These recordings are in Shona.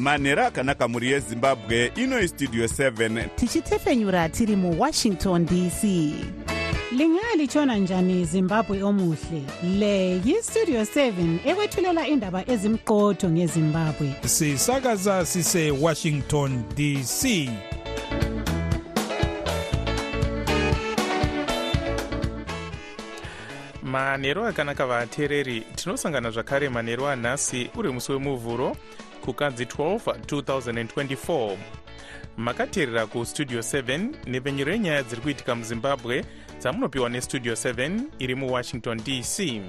manhero akanaka mhuri yezimbabwe ino istudio 7 tichitefenyura tiri muwashington dc lingalitshona njani zimbabwe omuhle? Le yistudio 7 ekwethulela indaba ezimqotho ngezimbabwe. Sisakaza sise-washington dc manhero akanaka vateereri tinosangana zvakare manhero anhasi uri musi wemuvhuro kukadzi 12 2024 makateerera kustudio 7 nepfenyuro yenyaya dziri kuitika muzimbabwe dzamunopiwa nestudio 7 iri muwashington dc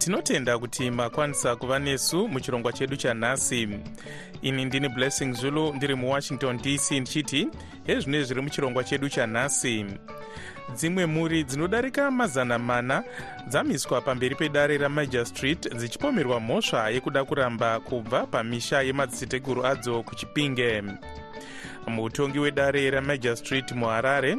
tinotenda kuti makwanisa kuva nesu muchirongwa chedu chanhasi. Ini ndini blessing zulu ndiri muwashington dc ndichiti hezvino zviri muchirongwa chedu chanhasi. Dzimwe mhuri dzinodarika mazana mana dzamiswa pamberi pedare ramajor street dzichipomerwa mhosva yekuda kuramba kubva pamisha yemadziteteguru adzo kuchipinge. Mutongi wedare ramajor street muharare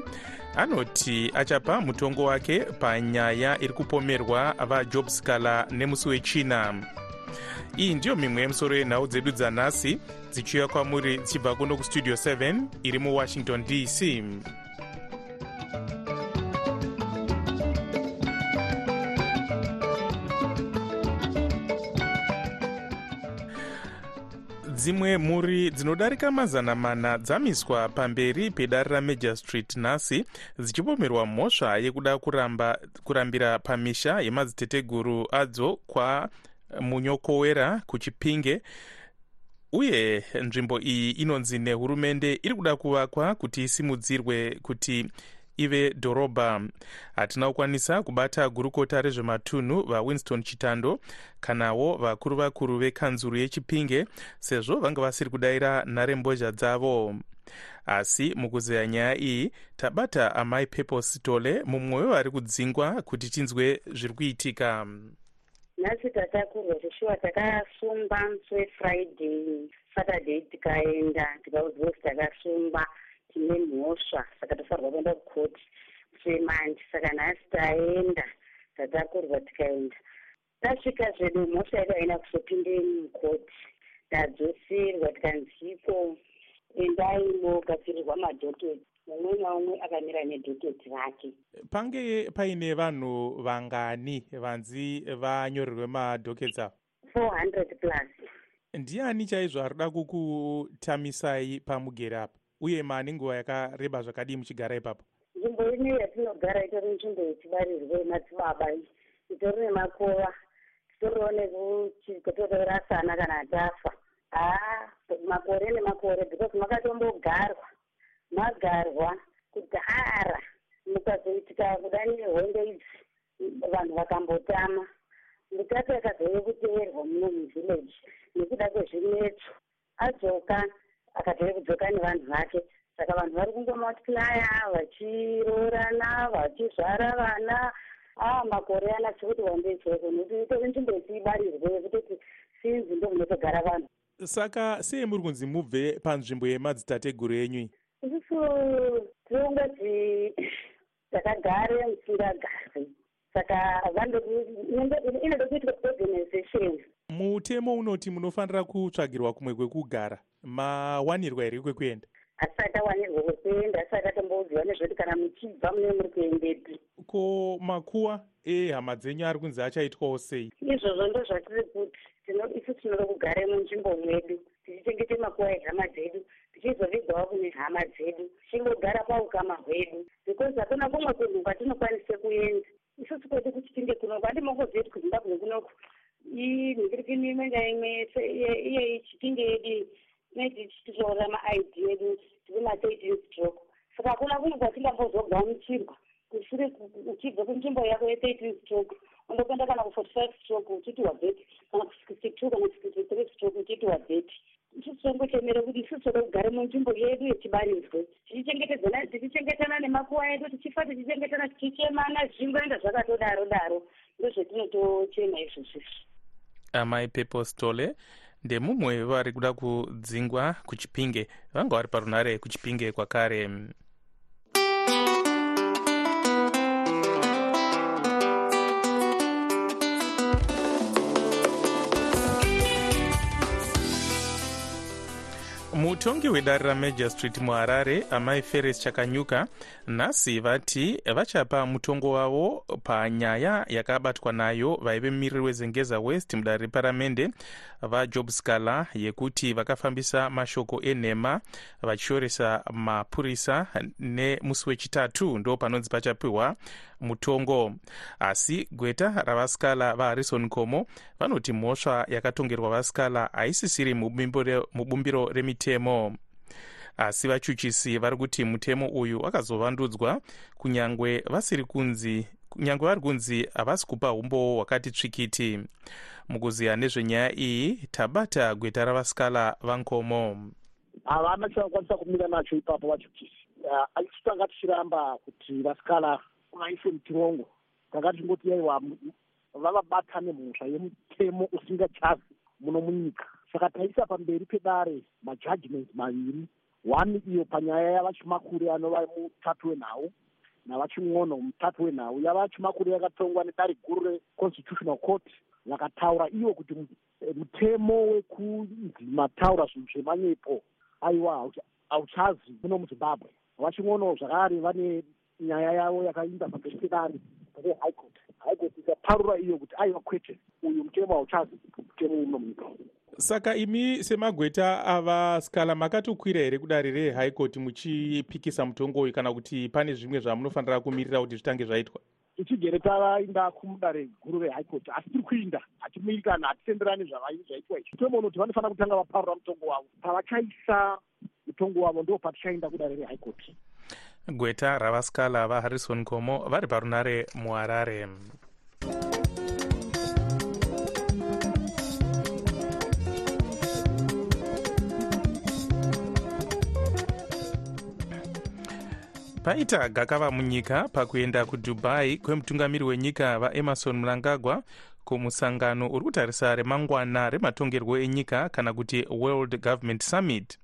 anoti achapa mutongo wake panyaya iri kupomerwa vajob scaler nemusi wechina. Iyi ndiyo mimwe yemusoro yenhau dzedu dzanhasi dzichiuya kwamuri dzichibva kuno kustudio 7 iri muwashington dc dzimwe mhuri dzinodarika mazana mana dzamiswa pamberi pedare ramajor street nhasi dzichipomerwa mhosva yekuda kuramba kurambira pamisha yemadziteteguru adzo kwamunyokowera kuchipinge. Uye nzvimbo iyi inonzi nehurumende iri kuda kuvakwa kuti isimudzirwe kuti ive dhorobha. Hatina kukwanisa kubata gurukota rezvematunhu vawinston chitando kanawo vakuru vakuru vekanzuru yechipinge sezvo vanga vasiri kudayira nharembozha dzavo. Asi mukuzeya nyaya iyi tabata amai pepo sitole mumwe wevari kudzingwa kuti tinzwe zviri kuitika. Nhasi tatakurwa tishuwa takasungwa musi wefriday saturday tikaenda tikaudzwa kuti takasungwa tine mhosva saka tofanirwa kuenda kukoti semandi saka nhasi taenda tatakurwa tikaenda. Tasvika zvedu mhosva yedu haina kuzopinde mukoti tadzosirwa tikanziko endaimo gadzirirwa madhoketi mumwe naumwe akamira nedhoketi rake. Pange paine vanhu vangani vanzi vanyorerwe madhoketi avo 400 plus. Ndiani chaizvo ari da kukutamisai pamugere apa uye mane nguva yakareba zvakadii muchigara ipapo? Nzvimbo ine yatinogara itori nzvimbo yechibarirwo yemadzibaba itori nemakova. Titoriwo nekutotorasana kana tafa. Haa makore nemakore because makatombogarwa. Magarwa kudhara mukazoitika kuda nehonde idzi. Vanhu vakambotama. Mutatu akazouye kuteerwa muno muvhillaji nekuda kwezvinetso adzoka akatouye kudzoka nevanhu vake. Saka vanhu vari kungomatiplaya vachiroorana vachizvara vana. Aa makore anasi kuti wandecheko nekuti itori nzvimbo yetiibarirwe yekutoti sinzi ndo munotogara vanhu. Saka sei muri kunzi mubve panzvimbo yemadzitateguru enyu isusu tirongoti takagare musingagarwi saka inode kuitwa organization mutemo unoti munofanira kutsvagirwa kumwe kwekugara. Mawanirwa here kwekuenda? Asati awanirwa kwekuenda asati atomboudziwa nezvekuti kana muchibva mune muri kuendepi. Ko makuwa? Ehama dzenyu ari kunzi achaitwawo sei? Izvozvo ndo zvatiri kuti isu tinoda kugare munzvimbo mwedu tichichengete makuwa ehama dzedu tichizovigwawo kune hama dzedu tichingogara paukama hwedu. Because hakuna kumwe kunhu kwatinokwanise kuenda. Isusu kwedu kuchipinge kunoku handi mongozive kuti kuzimbabwe kunoku inhingirikini imwe ngaimwe iye chipinge yedu netichitora maid edu tiri ma13 stroke saka hakuna kumwe kwatingambozogamuchirwa kushure uchibva kunzvimbo yako ye13 stroke undokwenda kana ku45 stroke uchiti wabheti kana ku62 kana 63 stroke uchiti wabheti isutongotemere kuti isusu toda kugara munzvimbo yedu yechibarirwe tichichengetana nemakuwa edu tichifa tichichengetana tichichemana zvichingoenda zvakatodaro daro ndozvetinotochema izvozvizvi amai pepo stole. Ndemumwe wevari kuda kudzingwa kuchipinge. Vanga vari parunare kuchipinge kwakare mutongi wedare ramajor street muharare amai feres chakanyuka nhasi vati vachapa mutongo wavo panyaya yakabatwa nayo vaive mumiriri wezengeza west mudare reparamende vajob scala yekuti vakafambisa mashoko enhema vachioresa mapurisa nemusi wechitatu ndo panonzi pachapiwa mutongo. Asi gweta ravaskala vaharrison komo vanoti mhosva yakatongerwa vaskala haisisiri mubumbiro remitemo asi vachuchisi vari kuti mutemo uyu wakazovandudzwa kunyange vasiri kunzi kunyange vari kunzi havasi kupa umbowo hwakati tsvikiti. Mukuziya nezvenyaya iyi tabata gweta ravaskala vankomo. Havana chavakwanisa kumira nacho ipapo vachuchisi. Asi tanga tichiramba kuti vaskala vaise mutirongo tanga tichingoti yaiwa vavabatane mhosva yemutemo usingachazi muno munyika saka taisa pamberi pedare majudgments maviri. One iyo panyaya yavachimakure anova mutatu wenhau navachimwono mutatu wenhau. Yavachimakure yakatongwa nedare guru reconstitutional court vakataura ivo kuti mutemo wekunzi mataura zvinhu zvemanyepo aiwa hauchazi muno muzimbabwe. Vachimwono zvakare vane nyaya yavo yakainda pamberi pedare pane high court high court ikaparura iyo kuti aiwa kwete uyu mutemo hauchazi mutemo uno munyika saka imi semagweta avaskala makatokwira here kudare court muchipikisa mutongo uyu kana kuti pane zvimwe zvamunofanira kumirira kuti zvitange zvaitwa? Tichigere tavainda kumudare guru court. Asi tiri kuinda hatimiri kana hatitenderani zvavaizvaitwa izvi. Mutombo unoti vanofanira kutanga vaparura mutongo wavo. Pavachaisa mutongo wavo ndo patichaenda kudare court gweta ravaskala vaharrison komo vari parunare muharare paita gakava munyika pakuenda kudubai kwemutungamiri wenyika vaemarson mnangagwa kumusangano uri kutarisa remangwana rematongerwo enyika kana kuti world government summit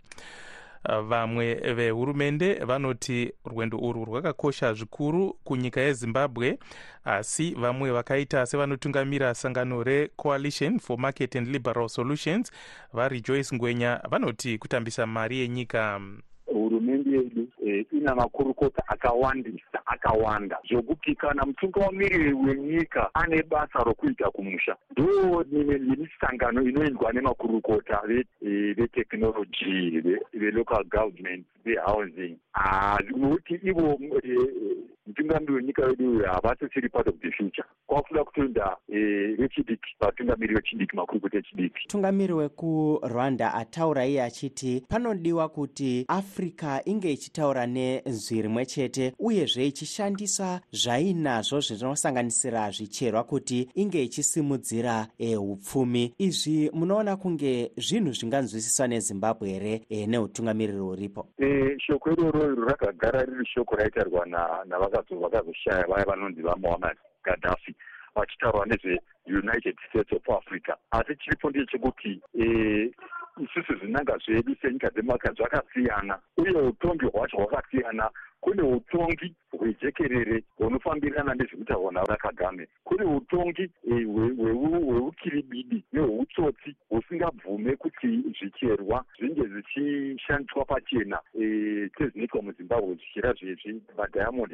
vamwe vehurumende vanoti rwendo urwu rwakakosha zvikuru kunyika yezimbabwe asi vamwe vakaita sevanotungamira sangano recoalition for market and liberal solutions varejoice ngwenya vanoti kutambisa mari yenyika. Hurumende ina makurukota akawandisa akawanda. Zvokuti kana mutungamiriri wenyika ane basa rokuita kumusha. Ndo nemisangano inoendwa nemakurukota veteknology velocal government vehousing. Nokuti ivo mutungamiri wenyika wedu uyu havasisiri part of the future. Kwakuda kutoenda vechidiki vatungamiri vechidiki makurukota echidiki. Mutungamiri wekurwanda ataura iye achiti panodiwa kuti africa inge ichitaura nenzwi rimwe chete uyezve ichishandisa zvainazvo zvinosanganisira zvicherwa kuti inge ichisimudzira upfumi. Izvi munoona kunge zvinhu zvinganzwisiswa nezimbabwe here neutungamiriri uripo shoko iroro iro rakagara riri shoko raitarwa navakazoshaya vaya vanonzi vamohammad gadhafi vachitaurwa nezveunited states of africa. Asi chiripo ndechekuti isusu zvinanga zvedu senyika dzemaka zvakasiyana uye utongi hwacho hwakasiyana kune utongi hwejekerere hunofambirana nezvekutaurwa navakagame kune utongi hweukiribidi nehweutsotsi husingabvume kuti zvicherwa zvinge zvichishandiswa pachena sezvinoitwa muzimbabwe zvichera zvezvi madhayamond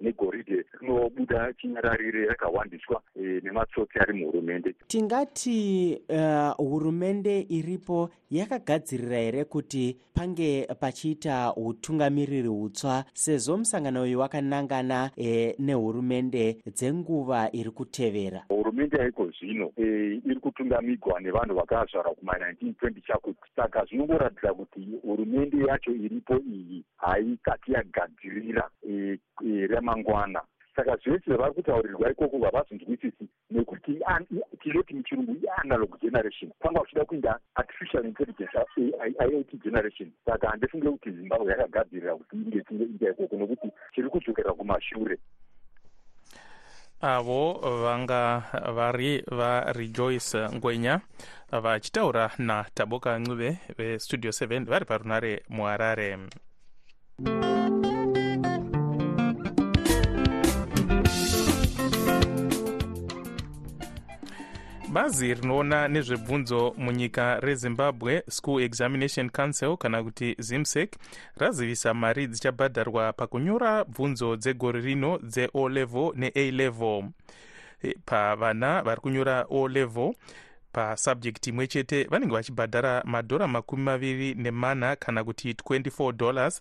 negoridhe rinobuda chinyararire rakawandiswa nematsotsi ari muhurumende. Tingati hurumende uh, iripo yakagadzirira here kuti pange pachiita utungamiriri hutsva sezvo musangano uyu wakanangana e, nehurumende dzenguva iri kutevera. Hurumende yaiko zvino? E, iri kutungamigwa nevanhu vakazvarwa kuma1920 chakuti saka zvinongoratidza kuti hurumende yacho iripo iyi haikati yagadzirira e, e, ramangwana saka zvese zvavari kutaurirwa ikoko havazonzwisisi nekuti tinoti muchirungu ianalog generation. Panga uchida kuinda artificial intelligence iot generation. Saka handifunge kuti zimbabwe yakagadzirira kuti inge tinge inga ikoko nokuti chiri kudzokera kumashure. Avo vanga vari varejoice ngwenya vachitaura nataboka ncive vestudio 7 vari parunare muharare bazi rinoona nezvebvunzo munyika rezimbabwe school examination council kana kuti zimsec razivisa mari dzichabhadharwa pakunyora bvunzo dzegore rino dzeO level neA level E, pavana vari kunyora O level pasubject imwe chete vanenge vachibhadhara madhora makumi maviri nemana kana kuti 24 dollars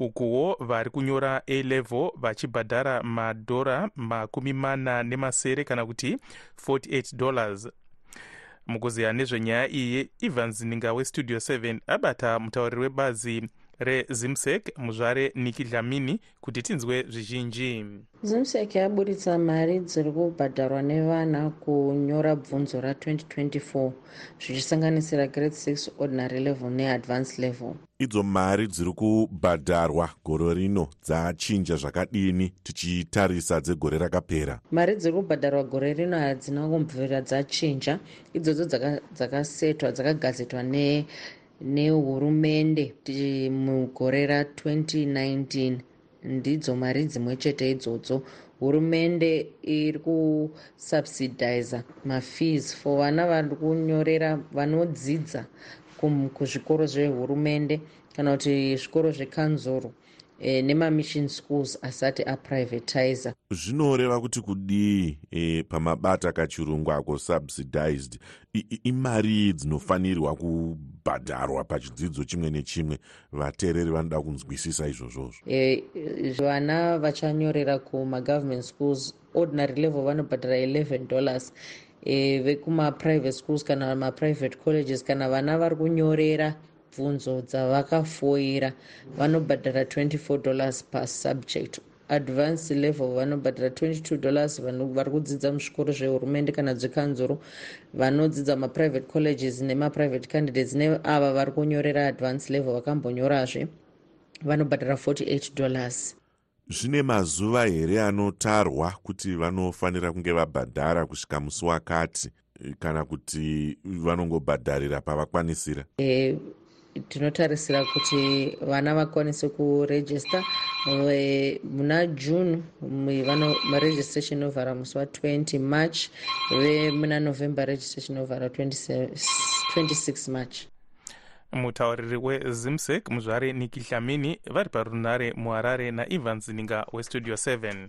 ukuwo vari kunyora a level vachibhadhara madhora makumi mana nemasere kana kuti 48 dollars. Mukuziya nezvenyaya iyi evans ninga westudio 7 abata mutauriri webazi rezimsec muzvare niki dlamini kuti tinzwe zvizhinji. Zimsec yaburitsa mari dziri kubhadharwa nevana kunyora bvunzo ra2024 zvichisanganisira grade 6 ordinary level neadvanced level. Idzo mari dziri kubhadharwa gore rino dzachinja zvakadini tichitarisa dzegore rakapera? Mari dziri kubhadharwa gore rino hadzina kumbvira dzachinja. Idzodzo dzakasetwa dzakagadzitwa ne nehurumende mugore ra2019 ndidzo mari dzimwe chete idzodzo. Hurumende iri kusubsidiza mafees for vana vari kunyorera vanodzidza kuzvikoro zvehurumende kana kuti zvikoro zvekanzoro e, nemamission schools asati aprivatiza zvinoreva kuti kudii e, pamabata kachirungu ako subsidized? Imari dzinofanirwa kubhadharwa pachidzidzo chimwe nechimwe vateereri vanoda kunzwisisa izvozvozvo. E, vana vachanyorera kumagovernment schools ordinary level vanobhadhara 11 dollars e, vekumaprivate schools kana maprivate colleges kana vana vari kunyorera bvunzo dzavakafoira vanobhadhara 24 dollars pasubject advanced level vanobhadhara 22 dollars vari kudzidza muzvikoro zvehurumende kana dzekanzuro vanodzidza maprivate colleges nemaprivate candidates neava vari kunyorera advanced level vakambonyorazve vanobhadhara 48 dollars. Zvine mazuva here anotarwa kuti vanofanira kunge vabhadhara kusvika musi wakati kana kuti vanongobhadharira pavakwanisira? E, tinotarisira kuti vana vakwanise kurejista. Muna june registration inovhara musi wa20 march vemuna november registration inovhara 26 march. Mutauriri wezimsec muzvare niki dlamini vari parunare muharare naevans ninga westudio 7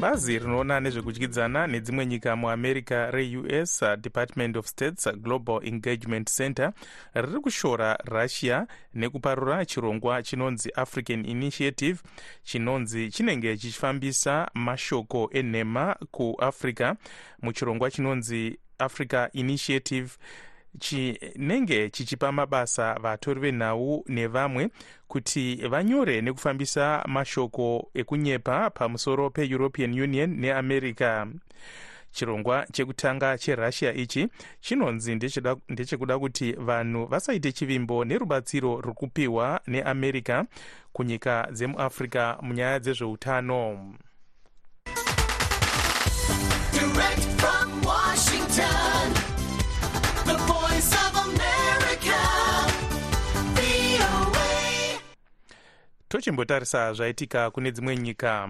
bazi rinoona nezvekudyidzana nedzimwe nyika muamerica reus department of states global engagement center riri kushora russia nekuparura chirongwa chinonzi african initiative chinonzi chinenge chichifambisa mashoko enhema kuafrica muchirongwa chinonzi africa initiative chinenge chichipa mabasa vatori venhau nevamwe kuti vanyore nekufambisa mashoko ekunyepa pamusoro peeuropean union neamerica chirongwa chekutanga cherussia ichi chinonzi ndechekuda kuti vanhu vasaite chivimbo nerubatsiro ruri kupiwa neamerica kunyika dzemuafrica munyaya dzezveutano Direct from Washington. Tochimbotarisa zvaitika kune dzimwe nyika.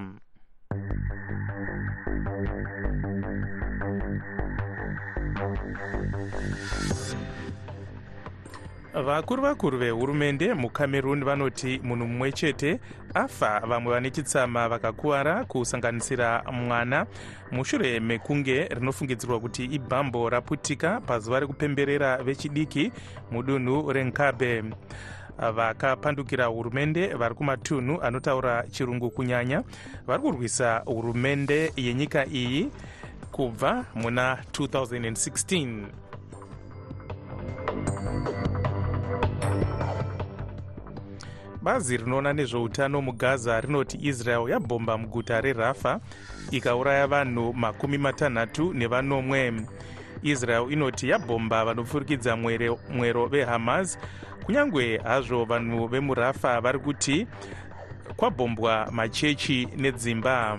Vakuru vakuru vehurumende mucameroon vanoti munhu mumwe chete afa. Vamwe vane chitsama vakakuvara kusanganisira mwana. Mushure mekunge rinofungidzirwa kuti ibhambo raputika pazuva rekupemberera vechidiki mudunhu renkabe vakapandukira hurumende vari kumatunhu anotaura chirungu kunyanya. Vari kurwisa hurumende yenyika iyi kubva muna 2016 bazi rinoona nezveutano mugaza rinoti israel yabhomba muguta rerafa ikauraya vanhu makumi matanhatu nevanomwe israel inoti yabhomba vanopfurikidza mwero vehamas. Kunyange hazvo vanhu vemurafa vari kuti kwabhombwa machechi nedzimba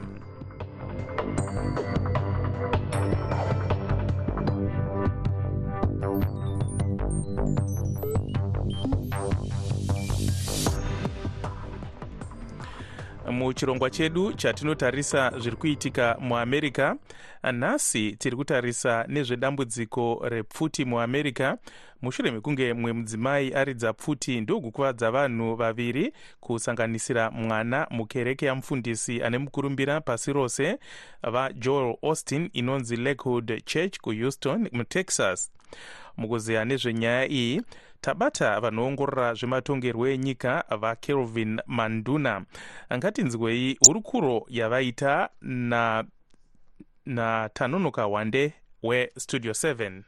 muchirongwa chedu chatinotarisa zviri kuitika muamerica nhasi tiri kutarisa nezvedambudziko repfuti muamerica. Mushure mekunge mumwe mudzimai aridza pfuti ndokukuvadza vanhu vaviri kusanganisira mwana mukereke yamufundisi ane mukurumbira pasi rose vajoel austin inonzi lakewood church kuhouston mutexas mukuzeya nezvenyaya iyi tabata vanoongorora zvematongerwo enyika vakelvin manduna. Ngatinzwei hurukuro yavaita natanonoka na wande westudio 7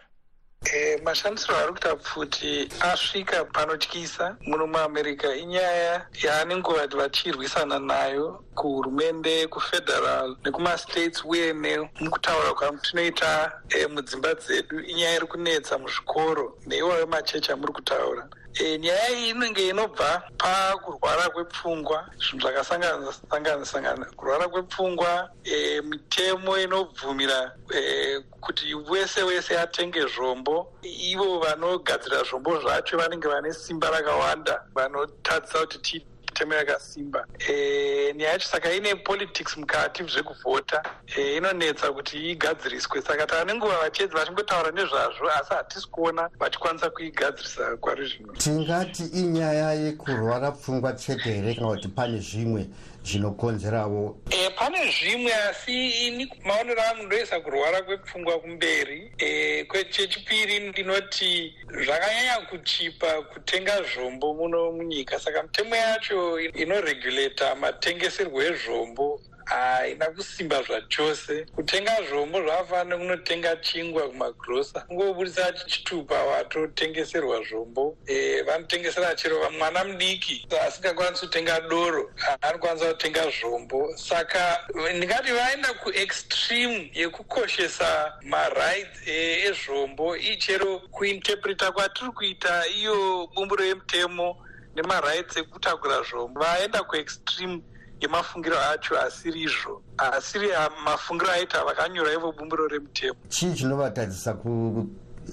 E, mashandisiro ari kuita pfuti asvika panotyisa. Muno muamerica inyaya yaanenge vati vachirwisana nayo kuhurumende kufederal nekumastates uye nemukutaura kwatinoita e, mudzimba dzedu. Inyaya iri kunetsa muzvikoro neiwayo machechi amuri kutaura nyaya iyi inenge inobva pakurwara kwepfungwa zvinhu zvakasanganisangana kurwara kwepfungwa e, mitemo inobvumira e, kuti wese wese atenge zvombo. Ivo vanogadzira zvombo zvacho vanenge vane simba rakawanda vanotadzisa kuti mitemo yakasimba e, nyaya yacho saka ine politics mukati zvekuvhota e, inonetsa kuti igadziriswe. Saka tane nguva vachedzi vachingotaura nezvazvo asi hatisi kuona vachikwanisa kuigadzirisa kwari zvino tingati inyaya yekurwara pfungwa chete here kana kuti pane zvimwe zvinokonzerawo. E, pane zvimwe asi ini maonero angu ndoisa kurwara kwepfungwa kumberi. E, kwechechipiri ndinoti zvakanyanya kuchipa kutenga zvombo muno munyika. Saka mitemo yacho inoregulata matengeserwo ezvombo haina kusimba zvachose kutenga zvombo zvakafanana kunotenga chingwa kumagrosa kungobudisa chitupa watotengeserwa zvombo e, vanotengesera chero mwana mudiki asingakwanisi kutenga doro anokwanisa kutenga zvombo saka ndingati vaenda kuextreme yekukoshesa marights ezvombo e, ichero kuinterpreta kwatiri kuita iyo bumburo yemutemo nemarights ekutakura zvombo vaenda kuextreme yemafungiro acho asiri izvo. Asiri mafungiro aita vakanyora ivo bumbiro remutemo. Chii chinovatadzisa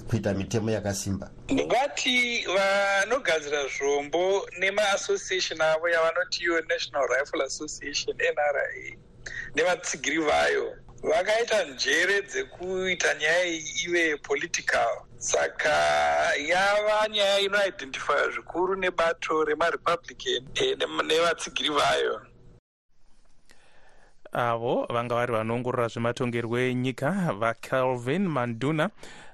kuita mitemo yakasimba? Ndingati vanogadzira zvombo nemaassociation avo yavanoti iyo national rifle association nra nevatsigiri vayo vakaita njere dzekuita nyaya iyi ive political. Saka yava nyaya inoidentifya zvikuru nebato remarepublican nevatsigiri vayo avo vanga vari vanoongorora zvematongerwo enyika vacalvin manduna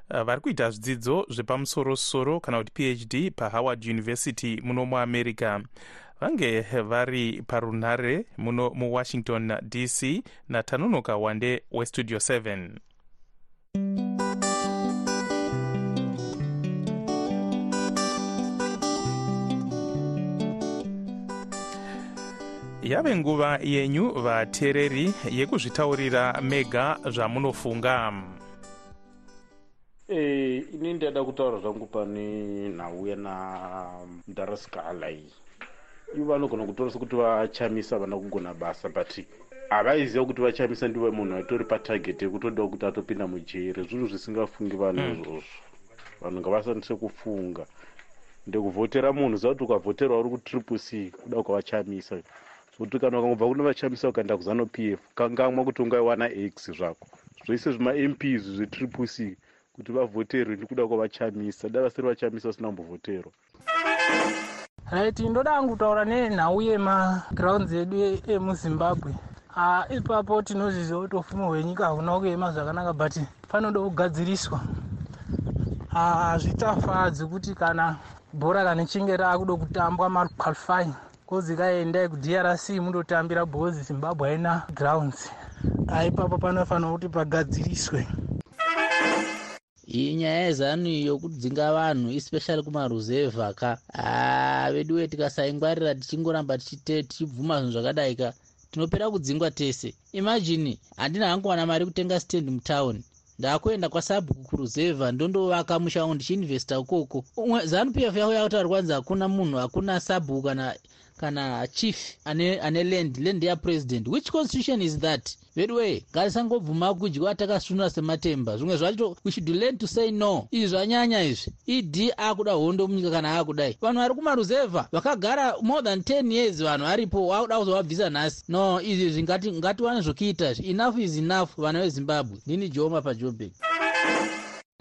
vari kuita zvidzidzo zvepamusorosoro kana kuti phd pahoward university muno muamerica. Vange vari parunhare muno muwashington dc natanonoka wande westudio 7 yave nguva yenyu vateereri yekuzvitaurira mega zvamunofunga. E, ini ndada kutaura zvangu pane nhauya namudarasikala iyi. Ivo vanogona kutora sekuti vachamisa vana kugona basa but havaiziva kuti vachamisa ndivo munhu aitori patageti yekutoda kuti atopinda mujere zvinhu zvisingafungi vanhu izvozvo. Mm. vanhu ngavasandise kufunga. Ndekuvhotera munhu zva kuti ukavhoterwa uri kutriple c kuda kwavachamisa kuti kana ukangobva kune vachamisa ukaenda kuzano p f. Kangamwa kuti ungaiwana x zvako. Zvese zvimamps zvetriple c kuti vavhoterwe ndikuda kwavachamisa da vasiri vachamisa vasina kumbovhoterwa right ndoda angu kutaura nenhau yemagrounds edu emuzimbabwe ipapo tinozviziva kuti ufumo hwenyika hauna kuema zvakanaka but panoda kugadziriswa. Hazvitafadzi kuti kana bhora kana ichinge raakuda kutambwa maqualifying kozi kaendai kudrc mundotambira bhozi zimbabwe haina grounds. Ipapo panofanira kuti pagadziriswe. Iyi nyaya yezanu yokudzinga vanhu especially kumaruzevha ka. Haa veduwe tikasaingwarira tichingoramba tichibvuma zvinhu zvakadai ka. Tinopera kudzingwa tese. Imajini handina hangu wana mari kutenga stand mutauni ndakuenda kwasabhuku kuruzevha ndondovaka musha wangu ndichiinvesta ukoko. Zanup f yako yakutaura kwanzi hakuna munhu hakuna sabhuku kana kana chief ane, ane land land yapresident which constitution is that? Vedway ngatisangobvuma kudyiwa takasunura sematemba. Zvimwe zvacho we should learn to say no. Izvi zvanyanya izvi. Ed akuda hondo munyika kana akudai. Vanhu vari kumaruzevha vakagara more than 10 years vanhu varipo wakuda kuzovabvisa nhasi. No izvi zvingati ngatiwane zvokuita enough is enough vana vezimbabwe. Ndini joma pajobek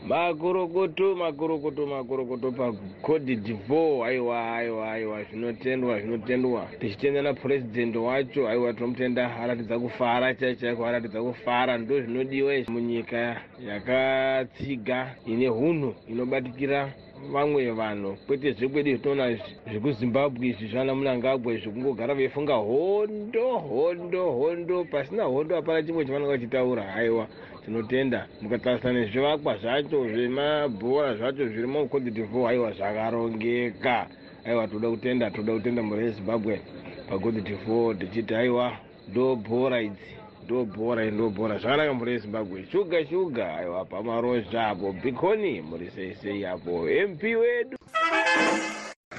makurukutu makurukutu makurukutu pacode divo aiwa aiwa aiwa zvinotendwa zvinotendwa. Tichitenda napurezidendi wacho aiwa tinomutenda aratidza kufara chaichaiko aratidza kufara. Ndo zvinodiwa izvi. Munyika yakatsiga ine hunhu inobatikira vamwe vanhu kwete zvekwedu zvitoona zvekuzimbabwe izvi zvana munangagwa zvekungogara veifunga hondo hondo hondo pasina hondo hapana chimwe chavanenge vachitaura. Aiwa tinotenda. Mukatarisana nezvivakwa zvacho zvemabhora zvacho zviri mucode divo aiwa zvakarongeka. Aiwa toda kutenda toda kutenda mhuri yezimbabwe. Pacode divo tichiti aiwa ndo bhora idzi ndo bhora ndo bhora zvakanaka mhuri yezimbabwe shuga shuga. Aiwa pamarozha apo. Bhikoni muri seisei apo mp wedu.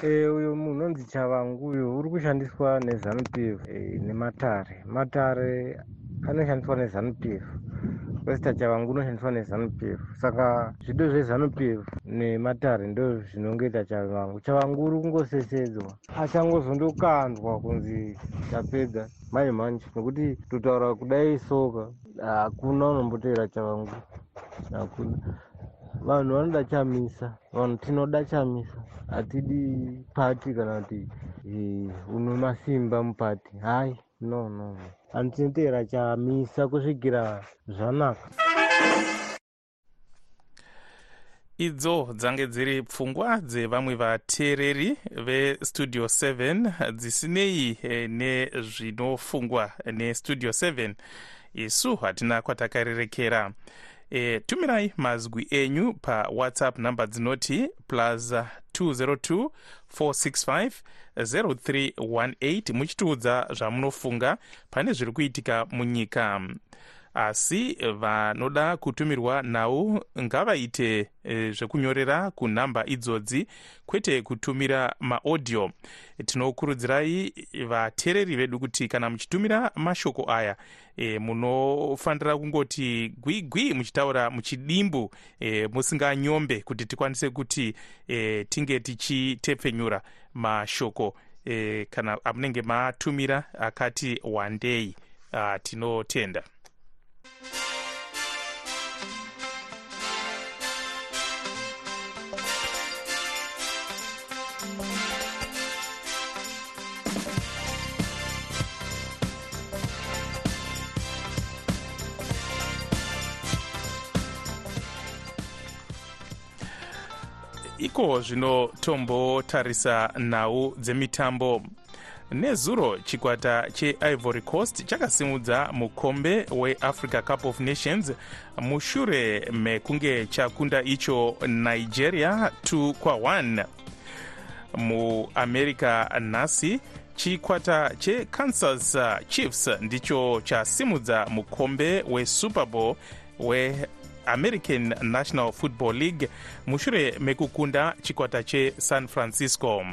Uyo munhu unonzi chavangu uyo uri kushandiswa nezanup f nematare. Matare anoshandiswa nezanup f kwesita chavangu unoshandiswa nezanup f. Saka zvido zvezanup f nematare ndo zvinongoita chavangu chavangu uri kungosesedzwa. Achangozondokandwa kunzi tapedza. Mai manje nekuti totaura kudai soka hakuna unombotevera chavangu hakuna. Vanhu vanoda chamisa vanhu tinoda chamisa. Hatidi pati kana kuti une masimba mupati. Hai no no no handitinoteera chamisa kusvikira zvanaka. Idzo dzange dziri pfungwa dzevamwe vateereri vestudio 7 dzisinei nezvinofungwa nestudio 7 isu hatina kwatakarerekera. E, tumirai mazwi enyu pawhatsapp nhamba dzinoti plus 202 465 0318 muchitiudza zvamunofunga. Pane zviri kuitika munyika asi vanoda kutumirwa nhau ngavaite e, zvekunyorera kunhamba idzodzi kwete kutumira maaudio. Tinokurudzirai vateereri vedu kuti kana muchitumira mashoko aya e, munofanira kungoti gwigwi muchitaura muchidimbu e, musinganyombe kuti tikwanise kuti e, tinge tichitepfenyura mashoko e, kana amunenge matumira akati wandei tinotenda iko zvino tombotarisa nhau dzemitambo nezuro chikwata cheivory coast chakasimudza mukombe weafrica cup of nations. Mushure mekunge chakunda icho nigeria 2 kwa 1 muamerica nhasi chikwata chekansas chiefs ndicho chasimudza mukombe wesuper bowl weamerican national football league. Mushure mekukunda chikwata chesan francisco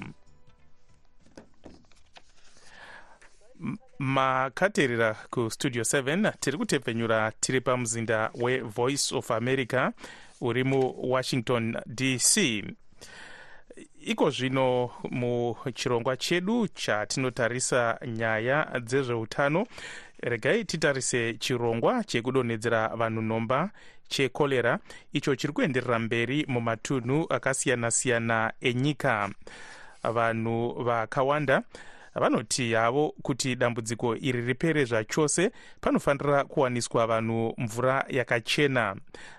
makateerera kustudio 7 tiri kutepfenyura tiri pamuzinda wevoice of america uri muwashington dc iko zvino muchirongwa chedu chatinotarisa nyaya dzezveutano. Regai titarise chirongwa chekudonhedzera vanhu nhomba chekorera icho chiri kuenderera mberi mumatunhu akasiyana-siyana enyika. Vanhu vakawanda vanoti havo kuti dambudziko iri ripere zvachose panofanira kuwaniswa vanhu mvura yakachena.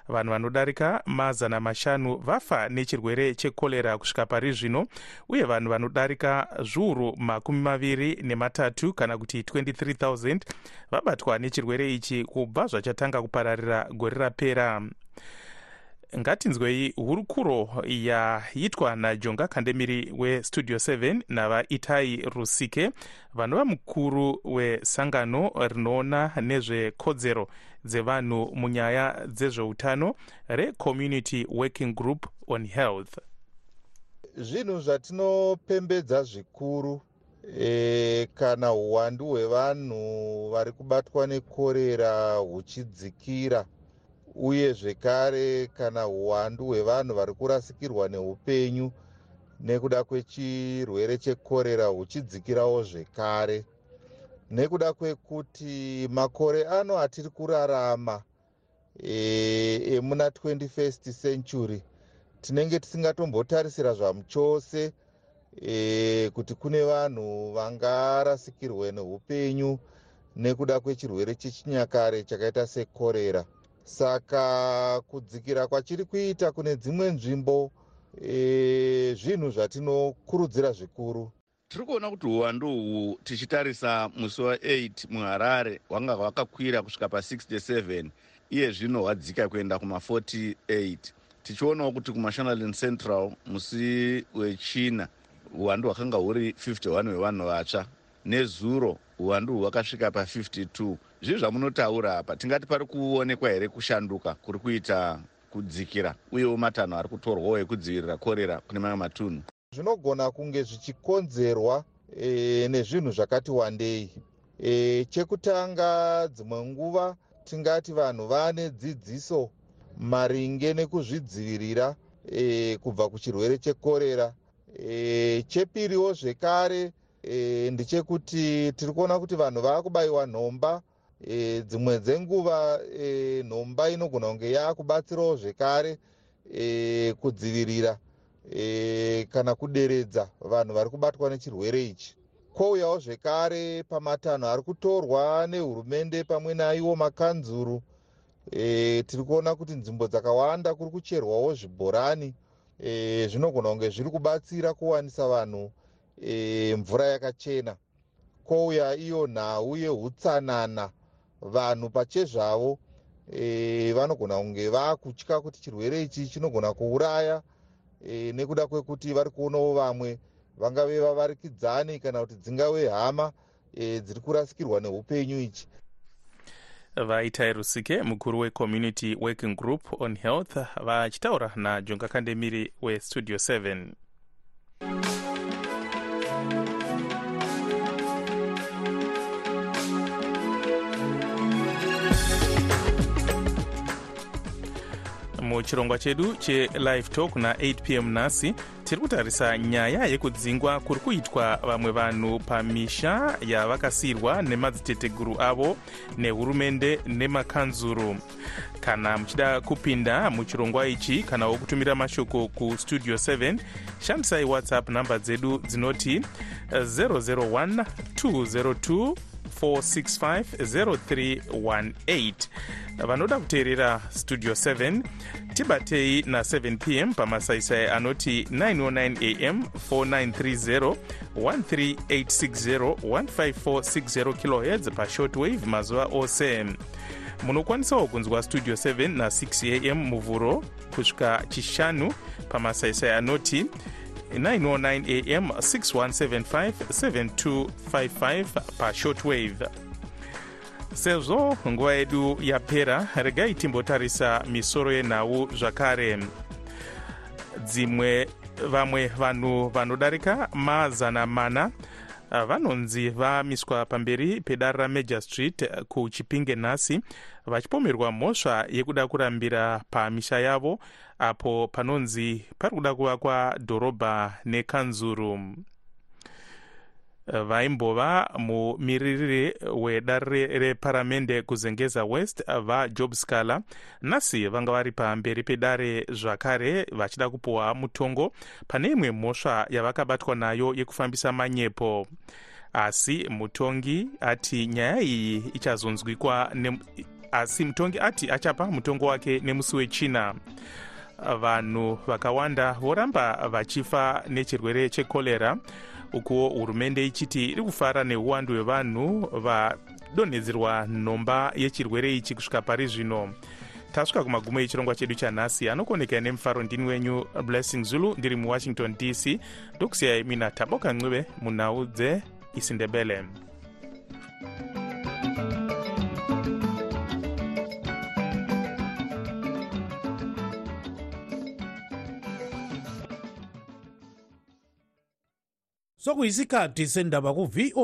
Vanhu vanodarika mazana mashanu vafa nechirwere chekorera kusvika pari zvino uye vanhu vanodarika zviuru makumi maviri nematatu kana kuti 23000 vabatwa nechirwere ichi kubva zvachatanga kupararira gore rapera ngatinzwei hurukuro yaitwa najonga kandemiri westudio 7 navaitai rusike vanova mukuru wesangano rinoona nezvekodzero dzevanhu munyaya dzezveutano recommunity working group on health. Zvinhu zvatinopembedza zvikuru e, kana uwandu hwevanhu vari kubatwa nekorera huchidzikira uye zvekare kana uwandu hwevanhu vari kurasikirwa neupenyu nekuda kwechirwere chekorera huchidzikirawo zvekare. Nekuda kwekuti makore ano atiri kurarama emuna e, 21st century tinenge tisingatombotarisira zvamuchose e, kuti kune vanhu vangarasikirwe neupenyu nekuda kwechirwere chechinyakare chakaita sekorera saka kudzikira kwachiri kuita kune dzimwe nzvimbo e, zvinhu zvatinokurudzira zvikuru. Tiri kuona kuti uwandu uhu tichitarisa musi wa8 muharare hwanga hwakakwira kusvika pa67 iye zvino hwadzika kuenda kuma48 tichionawo kuti kumashonaland central musi wechina uwandu hwakanga huri 51 hwevanhu vatsva nezuro uwandu hwakasvika pa52 zvii zvamunotaura apa? Tingati pari kuonekwa here kushanduka kuri kuita kudzikira uyewo matanho ari kutorwawo ekudzivirira korera kune mamwe matunhu? Zvinogona kunge zvichikonzerwa e, nezvinhu zvakati wandei. E, chekutanga dzimwe nguva tingati vanhu vane dzidziso maringe nekuzvidzivirira e, kubva kuchirwere chekorera. E, chepiriwo zvekare e, ndechekuti tiri kuona kuti vanhu vaakubayiwa nhomba. E, dzimwe dzenguva e, nhomba inogona kunge yaakubatsirawo zvekare e, kudzivirira e, kana kuderedza vanhu vari kubatwa nechirwere ichi. Kwouyawo zvekare pamatanho ari kutorwa nehurumende pamwe naiwo makanzuru. E, tiri kuona kuti nzvimbo dzakawanda kuri kucherwawo zvibhorani. E, zvinogona kunge zviri kubatsira kuwanisa vanhu e, mvura yakachena. Kwouya iyo nhau yeutsanana vanhu pachezvavo e, vanogona kunge vaakutya kuti chirwere ichi chinogona kuuraya e, nekuda kwekuti vari kuonawo vamwe vangave vavarikidzani kana kuti dzingave hama e, dziri kurasikirwa neupenyu ichi. Vaitai rusike mukuru wecommunity working group on health vachitaura najonga kandemiri westudio 7 muchirongwa chedu chelive talk na8 pm nhasi tiri kutarisa nyaya yekudzingwa kuri kuitwa vamwe vanhu pamisha yavakasiyirwa nemadziteteguru avo nehurumende nemakanzuru. Kana muchida kupinda muchirongwa ichi kana wokutumira mashoko kustudio 7 shandisai whatsapp nhamba dzedu dzinoti 001 202 465 vanoda kuteerera studio 7 tibatei na7 pm pamasaisai anoti 909 am 4930 13860 15460 kilohertz pashortwave mazuva ose. Munokwanisawo kunzwa studio 7 na6 am muvhuro kusvika chishanu pamasaisai anoti 909 am 6175 7255 pashortwave sezvo nguva yedu yapera regai timbotarisa misoro yenhau zvakare. Dzimwe vamwe vanhu vanodarika mazana mana vanonzi vamiswa pamberi pedare ramajor street kuchipinge nhasi vachipomerwa mhosva yekuda kurambira pamisha yavo apo panonzi pari kuda kuvakwa dhorobha nekanzuru vaimbova mumiririri wedare reparamende kuzengeza west vajob scaler nhasi vanga vari pamberi pedare zvakare vachida kupiwa mutongo. Pane imwe mhosva yavakabatwa nayo yekufambisa manyepo. Asi mutongi ati nyaya iyi ichazonzwikwa asi mutongi ati achapa mutongo wake nemusi wechina. Vanhu vakawanda voramba vachifa nechirwere chekorera ukuwo hurumende ichiti iri kufara neuwandu hwevanhu vadonhedzerwa nhomba yechirwere ichi kusvika pari zvino. Tasvika kumagumo echirongwa chedu chanhasi anokuonekera nemufaro ndini wenyu blessing zulu ndiri muwashington dc ndokusiyai mina taboka ncube munhau dzeisindebele sokuyisikhathi sendaba ku-voa